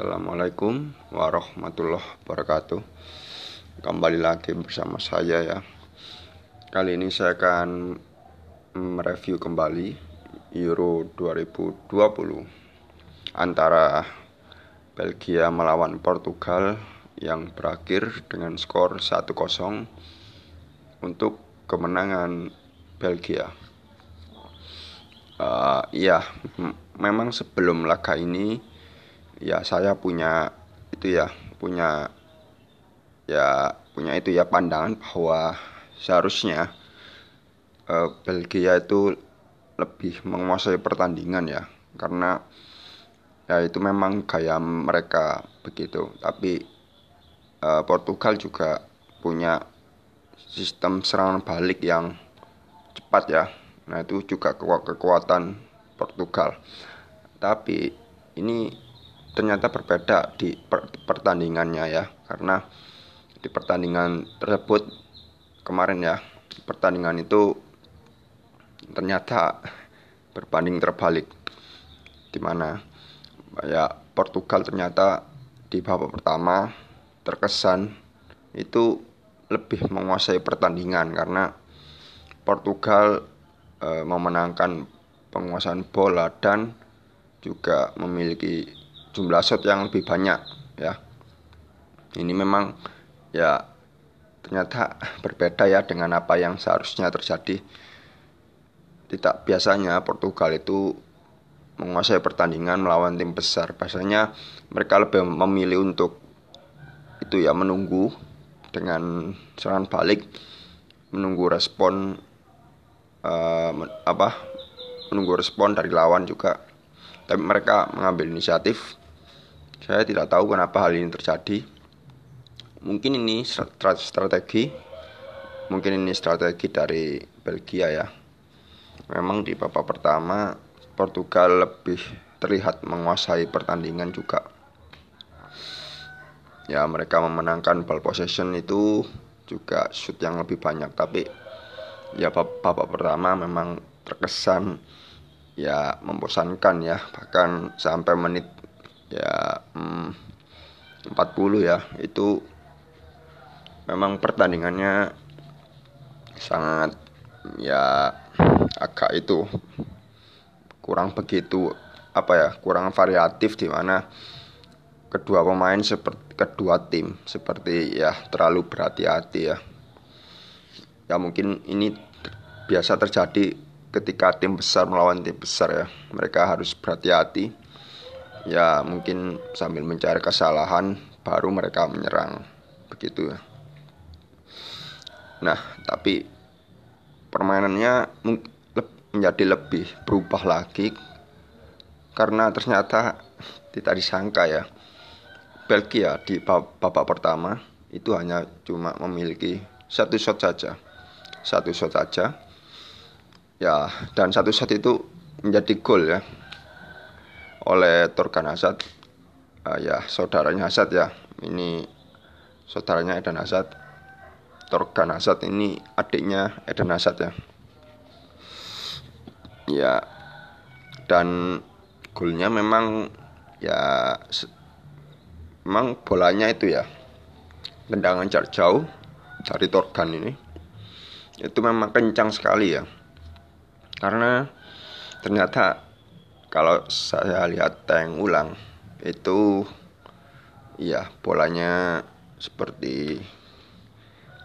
Assalamualaikum warahmatullahi wabarakatuh. Kembali lagi bersama saya ya. Kali ini saya akan mereview kembali Euro 2020 Antara Belgia melawan Portugal Yang berakhir dengan skor 1-0 Untuk kemenangan Belgia. Uh, Iya, memang sebelum laga ini ya saya punya itu ya punya ya punya itu ya pandangan bahwa seharusnya uh, Belgia itu lebih menguasai pertandingan ya. Karena ya itu memang gaya mereka begitu. Tapi uh, Portugal juga punya sistem serangan balik yang cepat ya. Nah itu juga kekuatan Portugal. Tapi ini ternyata berbeda di pertandingannya ya. Karena di pertandingan tersebut kemarin ya pertandingan itu ternyata berbanding terbalik. Di mana ya Portugal ternyata di babak pertama terkesan itu lebih menguasai pertandingan karena Portugal e, memenangkan penguasaan bola dan juga memiliki jumlah shot yang lebih banyak ya. Ini memang ya ternyata berbeda ya dengan apa yang seharusnya terjadi. Tidak biasanya Portugal itu menguasai pertandingan melawan tim besar. Biasanya mereka lebih memilih untuk itu ya menunggu dengan serangan balik menunggu respon uh, apa menunggu respon dari lawan juga. Tapi mereka mengambil inisiatif saya tidak tahu kenapa hal ini terjadi. Mungkin ini strategi, mungkin ini strategi dari Belgia ya. Memang di babak pertama Portugal lebih terlihat menguasai pertandingan juga. Ya mereka memenangkan ball possession itu juga shoot yang lebih banyak tapi ya babak pertama memang terkesan ya membosankan ya bahkan sampai menit ya hmm, 40 ya. Itu memang pertandingannya sangat ya agak itu kurang begitu apa ya kurang variatif di mana kedua pemain seperti kedua tim seperti ya terlalu berhati-hati ya. Ya mungkin ini biasa terjadi ketika tim besar melawan tim besar ya. Mereka harus berhati-hati ya mungkin sambil mencari kesalahan baru mereka menyerang. Begitu ya. Nah tapi permainannya menjadi lebih berubah lagi karena ternyata tidak disangka ya. Belgia di babak pertama itu hanya cuma memiliki satu shot saja. Satu shot saja. Ya dan satu shot itu menjadi gol ya oleh Torgan Hazard. Uh, ya saudaranya Hazard ya. Ini saudaranya Eden Hazard. Torgan Hazard ini adiknya Eden Hazard ya. Ya dan golnya memang ya memang bolanya itu ya tendangan jarak jauh dari Torgan ini itu memang kencang sekali ya. Karena ternyata kalau saya lihat tank ulang itu ya bolanya seperti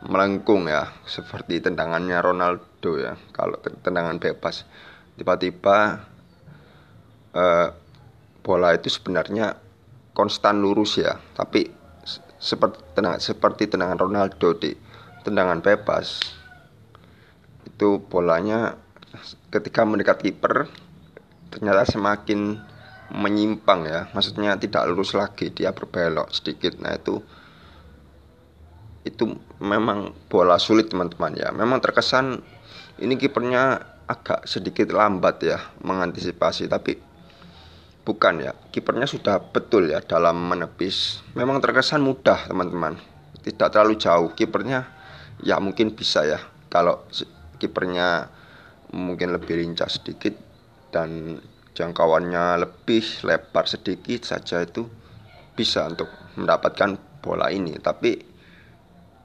melengkung ya seperti tendangannya Ronaldo ya. Kalau tendangan bebas tiba-tiba eh, bola itu sebenarnya konstan lurus ya. Tapi seperti tendangan seperti tendangan Ronaldo di tendangan bebas itu bolanya ketika mendekat kiper ternyata semakin menyimpang ya. Maksudnya tidak lurus lagi dia berbelok sedikit. Nah itu itu memang bola sulit teman-teman ya. Memang terkesan ini kipernya agak sedikit lambat ya mengantisipasi tapi bukan ya. Kipernya sudah betul ya dalam menepis. Memang terkesan mudah teman-teman. Tidak terlalu jauh. Kipernya ya mungkin bisa ya. Kalau kipernya mungkin lebih lincah sedikit dan jangkauannya lebih lebar sedikit saja itu bisa untuk mendapatkan bola ini. Tapi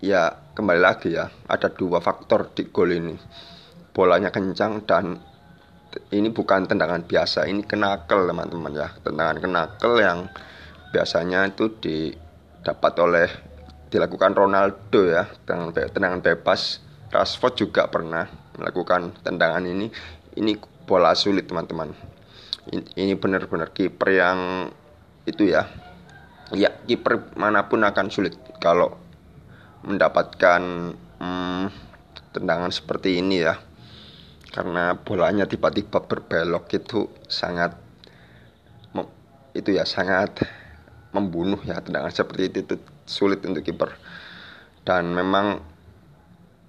ya kembali lagi ya ada dua faktor di gol ini. Bolanya kencang dan ini bukan tendangan biasa. Ini kenakel teman-teman ya. Tendangan kenakel yang biasanya itu didapat oleh dilakukan Ronaldo ya. Tendangan, tendangan bebas. Rashford juga pernah melakukan tendangan ini. Ini bola sulit teman-teman. Ini benar-benar kiper yang itu ya. Ya kiper mana pun akan sulit kalau mendapatkan hmm, tendangan seperti ini ya. Karena bolanya tiba-tiba berbelok itu sangat itu ya sangat membunuh ya tendangan seperti itu, itu sulit untuk kiper. Dan memang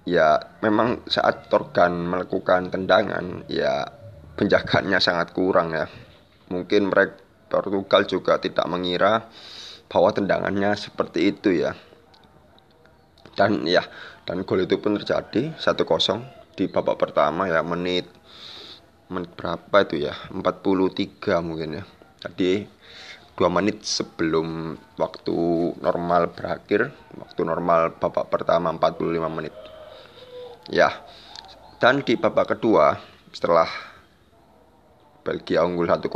ya memang saat Torgan melakukan tendangan ya penjagaannya sangat kurang ya. Mungkin mereka Portugal juga tidak mengira bahwa tendangannya seperti itu ya. Dan ya dan gol itu pun terjadi 1-0 di babak pertama ya menit menit berapa itu ya 43 mungkin ya. Jadi dua menit sebelum waktu normal berakhir waktu normal babak pertama 45 menit. Ya dan di babak kedua setelah Belgia unggul 1-0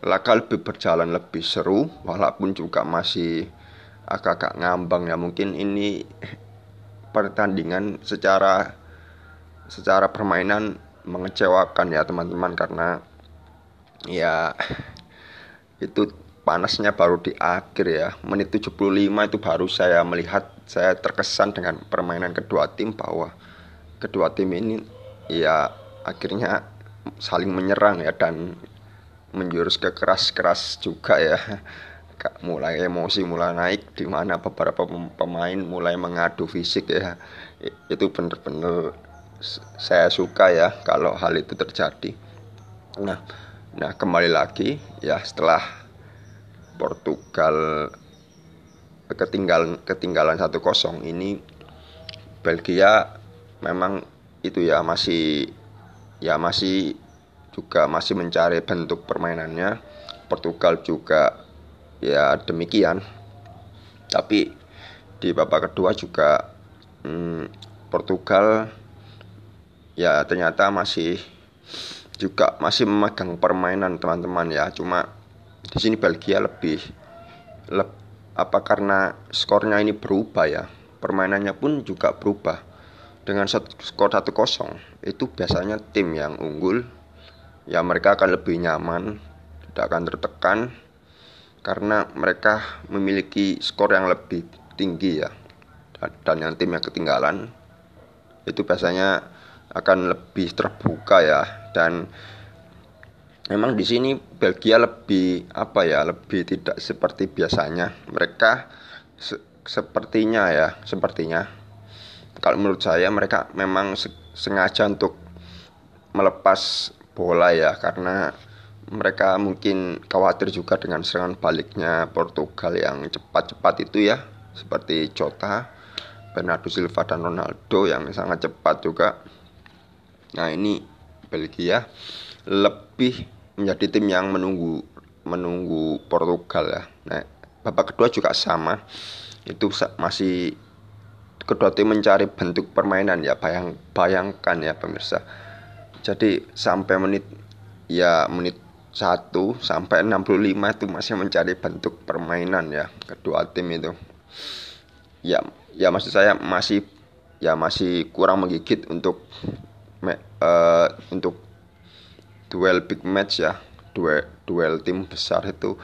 laga lebih berjalan lebih seru walaupun juga masih agak-agak ngambang ya. Mungkin ini pertandingan secara secara permainan mengecewakan ya teman-teman karena ya itu panasnya baru di akhir ya. Menit 75 itu baru saya melihat saya terkesan dengan permainan kedua tim bahwa kedua tim ini ya akhirnya saling menyerang ya dan menjurus ke keras-keras juga ya. Mulai emosi mulai naik di mana beberapa pemain mulai mengadu fisik ya. Itu benar-benar saya suka ya kalau hal itu terjadi. Nah nah kembali lagi ya setelah Portugal ketinggalan ketinggalan satu kosong ini Belgia memang itu ya masih ya masih juga masih mencari bentuk permainannya. Portugal juga ya demikian. Tapi di babak kedua juga hmm, Portugal ya ternyata masih juga masih memegang permainan teman-teman ya. Cuma di sini Belgia lebih le, apa karena skornya ini berubah ya. Permainannya pun juga berubah dengan skor 1-0 itu biasanya tim yang unggul. Ya mereka akan lebih nyaman tidak akan tertekan karena mereka memiliki skor yang lebih tinggi ya dan yang tim yang ketinggalan. Itu biasanya akan lebih terbuka ya dan memang di sini Belgia lebih apa ya lebih tidak seperti biasanya. Mereka se sepertinya ya sepertinya kalau menurut saya mereka memang sengaja untuk melepas bola ya karena mereka mungkin khawatir juga dengan serangan baliknya Portugal yang cepat-cepat itu ya seperti Jota, Bernardo Silva dan Ronaldo yang sangat cepat juga. Nah ini Belgia lebih menjadi tim yang menunggu menunggu Portugal ya. Nah babak kedua juga sama itu masih kedua tim mencari bentuk permainan ya bayang bayangkan ya pemirsa. Jadi sampai menit ya menit 1 sampai 65 itu masih mencari bentuk permainan ya kedua tim itu. Ya, ya maksud saya masih ya masih kurang menggigit untuk me, uh, untuk duel big match ya, duel duel tim besar itu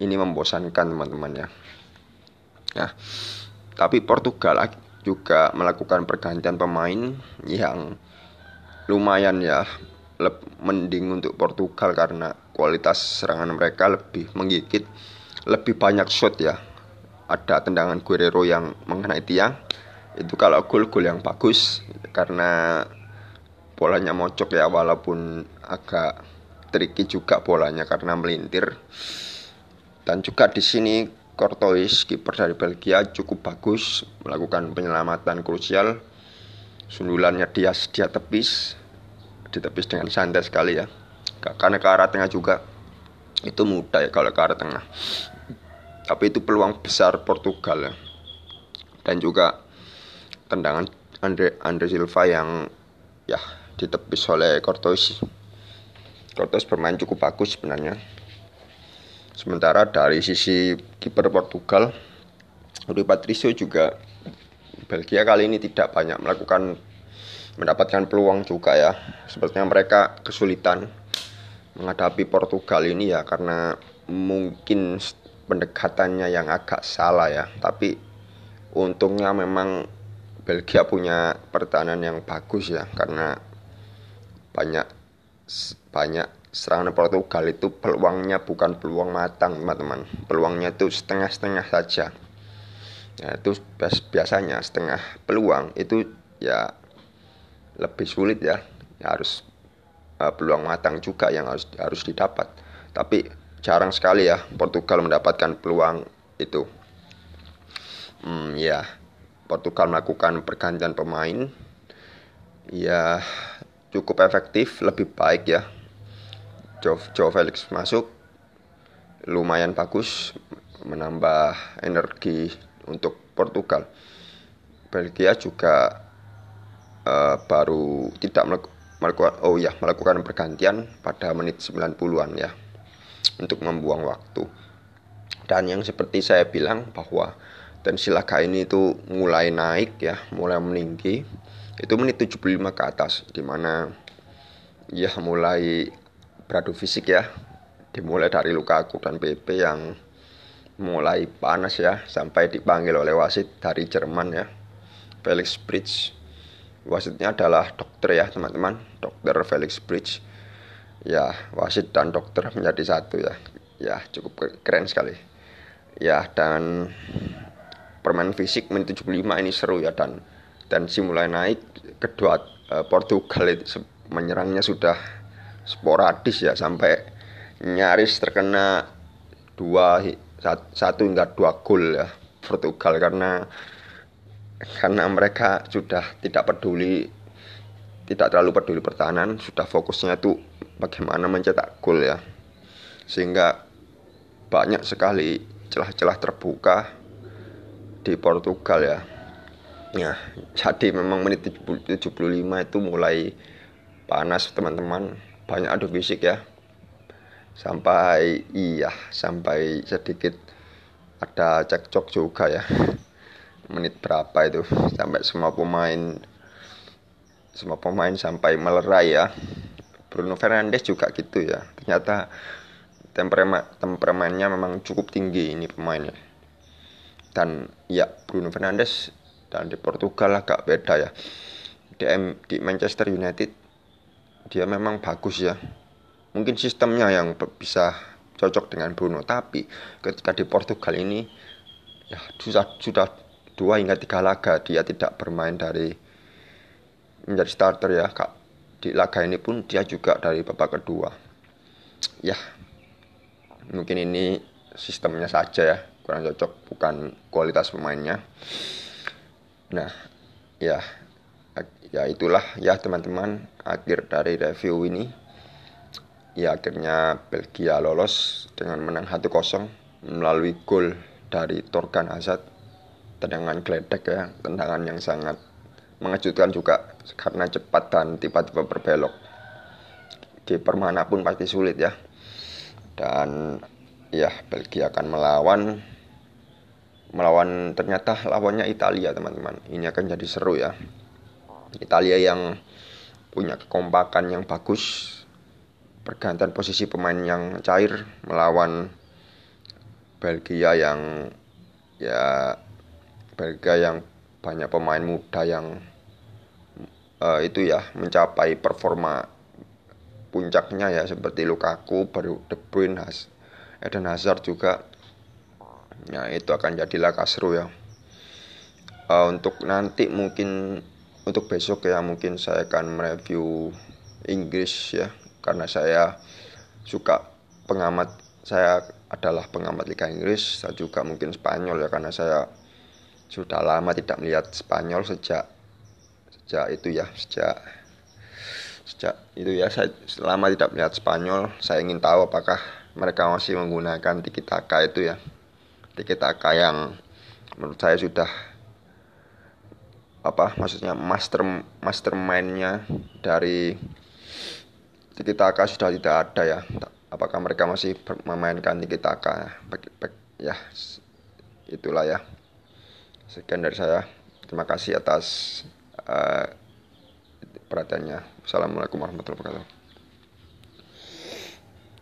ini membosankan teman-teman ya. Nah, tapi Portugal juga melakukan pergantian pemain yang lumayan ya mending untuk Portugal karena kualitas serangan mereka lebih menggigit, lebih banyak shot ya. Ada tendangan Guerrero yang mengenai tiang. Itu kalau gol-gol yang bagus karena bolanya mocok ya walaupun agak tricky juga bolanya karena melintir. Dan juga di sini Courtois kiper dari Belgia cukup bagus melakukan penyelamatan krusial. Sundulannya dia dia tepis ditepis dengan santai sekali ya. Karena ke arah tengah juga. Itu mudah ya kalau ke arah tengah. Tapi itu peluang besar Portugal ya. Dan juga tendangan Andre Andre Silva yang ya ditepis oleh Cortos Cortos bermain cukup bagus sebenarnya sementara dari sisi kiper Portugal Rui Patricio juga Belgia kali ini tidak banyak melakukan mendapatkan peluang juga ya. Sepertinya mereka kesulitan menghadapi Portugal ini ya karena mungkin pendekatannya yang agak salah ya. Tapi untungnya memang Belgia punya pertahanan yang bagus ya karena banyak banyak serangan Portugal itu peluangnya bukan peluang matang teman-teman. Peluangnya itu setengah-setengah saja. Ya itu biasanya setengah peluang itu ya lebih sulit ya, ya harus uh, peluang matang juga yang harus harus didapat. Tapi jarang sekali ya Portugal mendapatkan peluang itu. Hmm, ya Portugal melakukan pergantian pemain. Ya cukup efektif lebih baik ya Joe, Felix masuk lumayan bagus menambah energi untuk Portugal. Belgia juga uh, baru tidak melakukan oh ya melakukan pergantian pada menit 90-an ya untuk membuang waktu. Dan yang seperti saya bilang bahwa tensi laga ini itu mulai naik ya mulai meninggi itu menit 75 ke atas di mana ya mulai beradu fisik ya. Dimulai dari Lukaku dan PP yang mulai panas ya sampai dipanggil oleh wasit dari Jerman ya. Felix Bridge. Wasitnya adalah dokter ya teman-teman. Dokter Felix Bridge. Ya wasit dan dokter menjadi satu ya. Ya cukup keren sekali. Ya dan permain fisik menit 75 ini seru ya dan tensi mulai naik. Kedua uh, Portugal menyerangnya sudah sporadis ya sampai nyaris terkena dua satu hingga dua gol ya Portugal karena karena mereka sudah tidak peduli tidak terlalu peduli pertahanan sudah fokusnya itu bagaimana mencetak gol ya. Sehingga banyak sekali celah-celah terbuka di Portugal ya. Ya jadi memang menit 75 itu mulai panas teman-teman banyak adu fisik ya. Sampai iya sampai sedikit ada cekcok juga ya. Menit berapa itu sampai semua pemain semua pemain sampai melerai ya. Bruno Fernandes juga gitu ya. Ternyata temperamen temperamennya memang cukup tinggi ini pemainnya. Dan ya Bruno Fernandes dan di Portugal agak beda ya. Di, di Manchester United dia memang bagus ya. Mungkin sistemnya yang bisa cocok dengan Bruno tapi ketika di Portugal ini ya sudah sudah dua hingga tiga laga dia tidak bermain dari menjadi starter ya. Kak di laga ini pun dia juga dari babak kedua. Ya mungkin ini sistemnya saja ya. Kurang cocok bukan kualitas pemainnya. Nah ya ya itulah ya teman-teman akhir dari review ini. Ya akhirnya Belgia lolos dengan menang 1-0 melalui gol dari Torgan Hazard. Tendangan geledek ya tendangan yang sangat mengejutkan juga karena cepat dan tiba-tiba berbelok. Kiper pun pasti sulit ya. Dan ya Belgia akan melawan melawan ternyata lawannya Italia teman-teman. Ini akan jadi seru ya Italia yang punya kekompakan yang bagus pergantian posisi pemain yang cair melawan Belgia yang ya Belgia yang banyak pemain muda yang uh, itu ya mencapai performa puncaknya ya seperti Lukaku, baru De Bruyne, Has, Eden Hazard juga. Ya itu akan jadi laga seru ya. Uh, untuk nanti mungkin untuk besok ya mungkin saya akan mereview Inggris ya. Karena saya suka pengamat saya adalah pengamat Liga Inggris saya juga mungkin Spanyol ya karena saya sudah lama tidak melihat Spanyol sejak sejak itu ya sejak sejak itu ya. Saya selama tidak melihat Spanyol. Saya ingin tahu apakah mereka masih menggunakan tiki taka itu ya. Tiki Taka yang menurut saya sudah apa maksudnya master mastermindnya dari Tiki Taka sudah tidak ada ya. Apakah mereka masih memainkan Tiki Taka ya itulah ya. Sekian dari saya. Terima kasih atas uh, perhatiannya. Assalamualaikum warahmatullahi wabarakatuh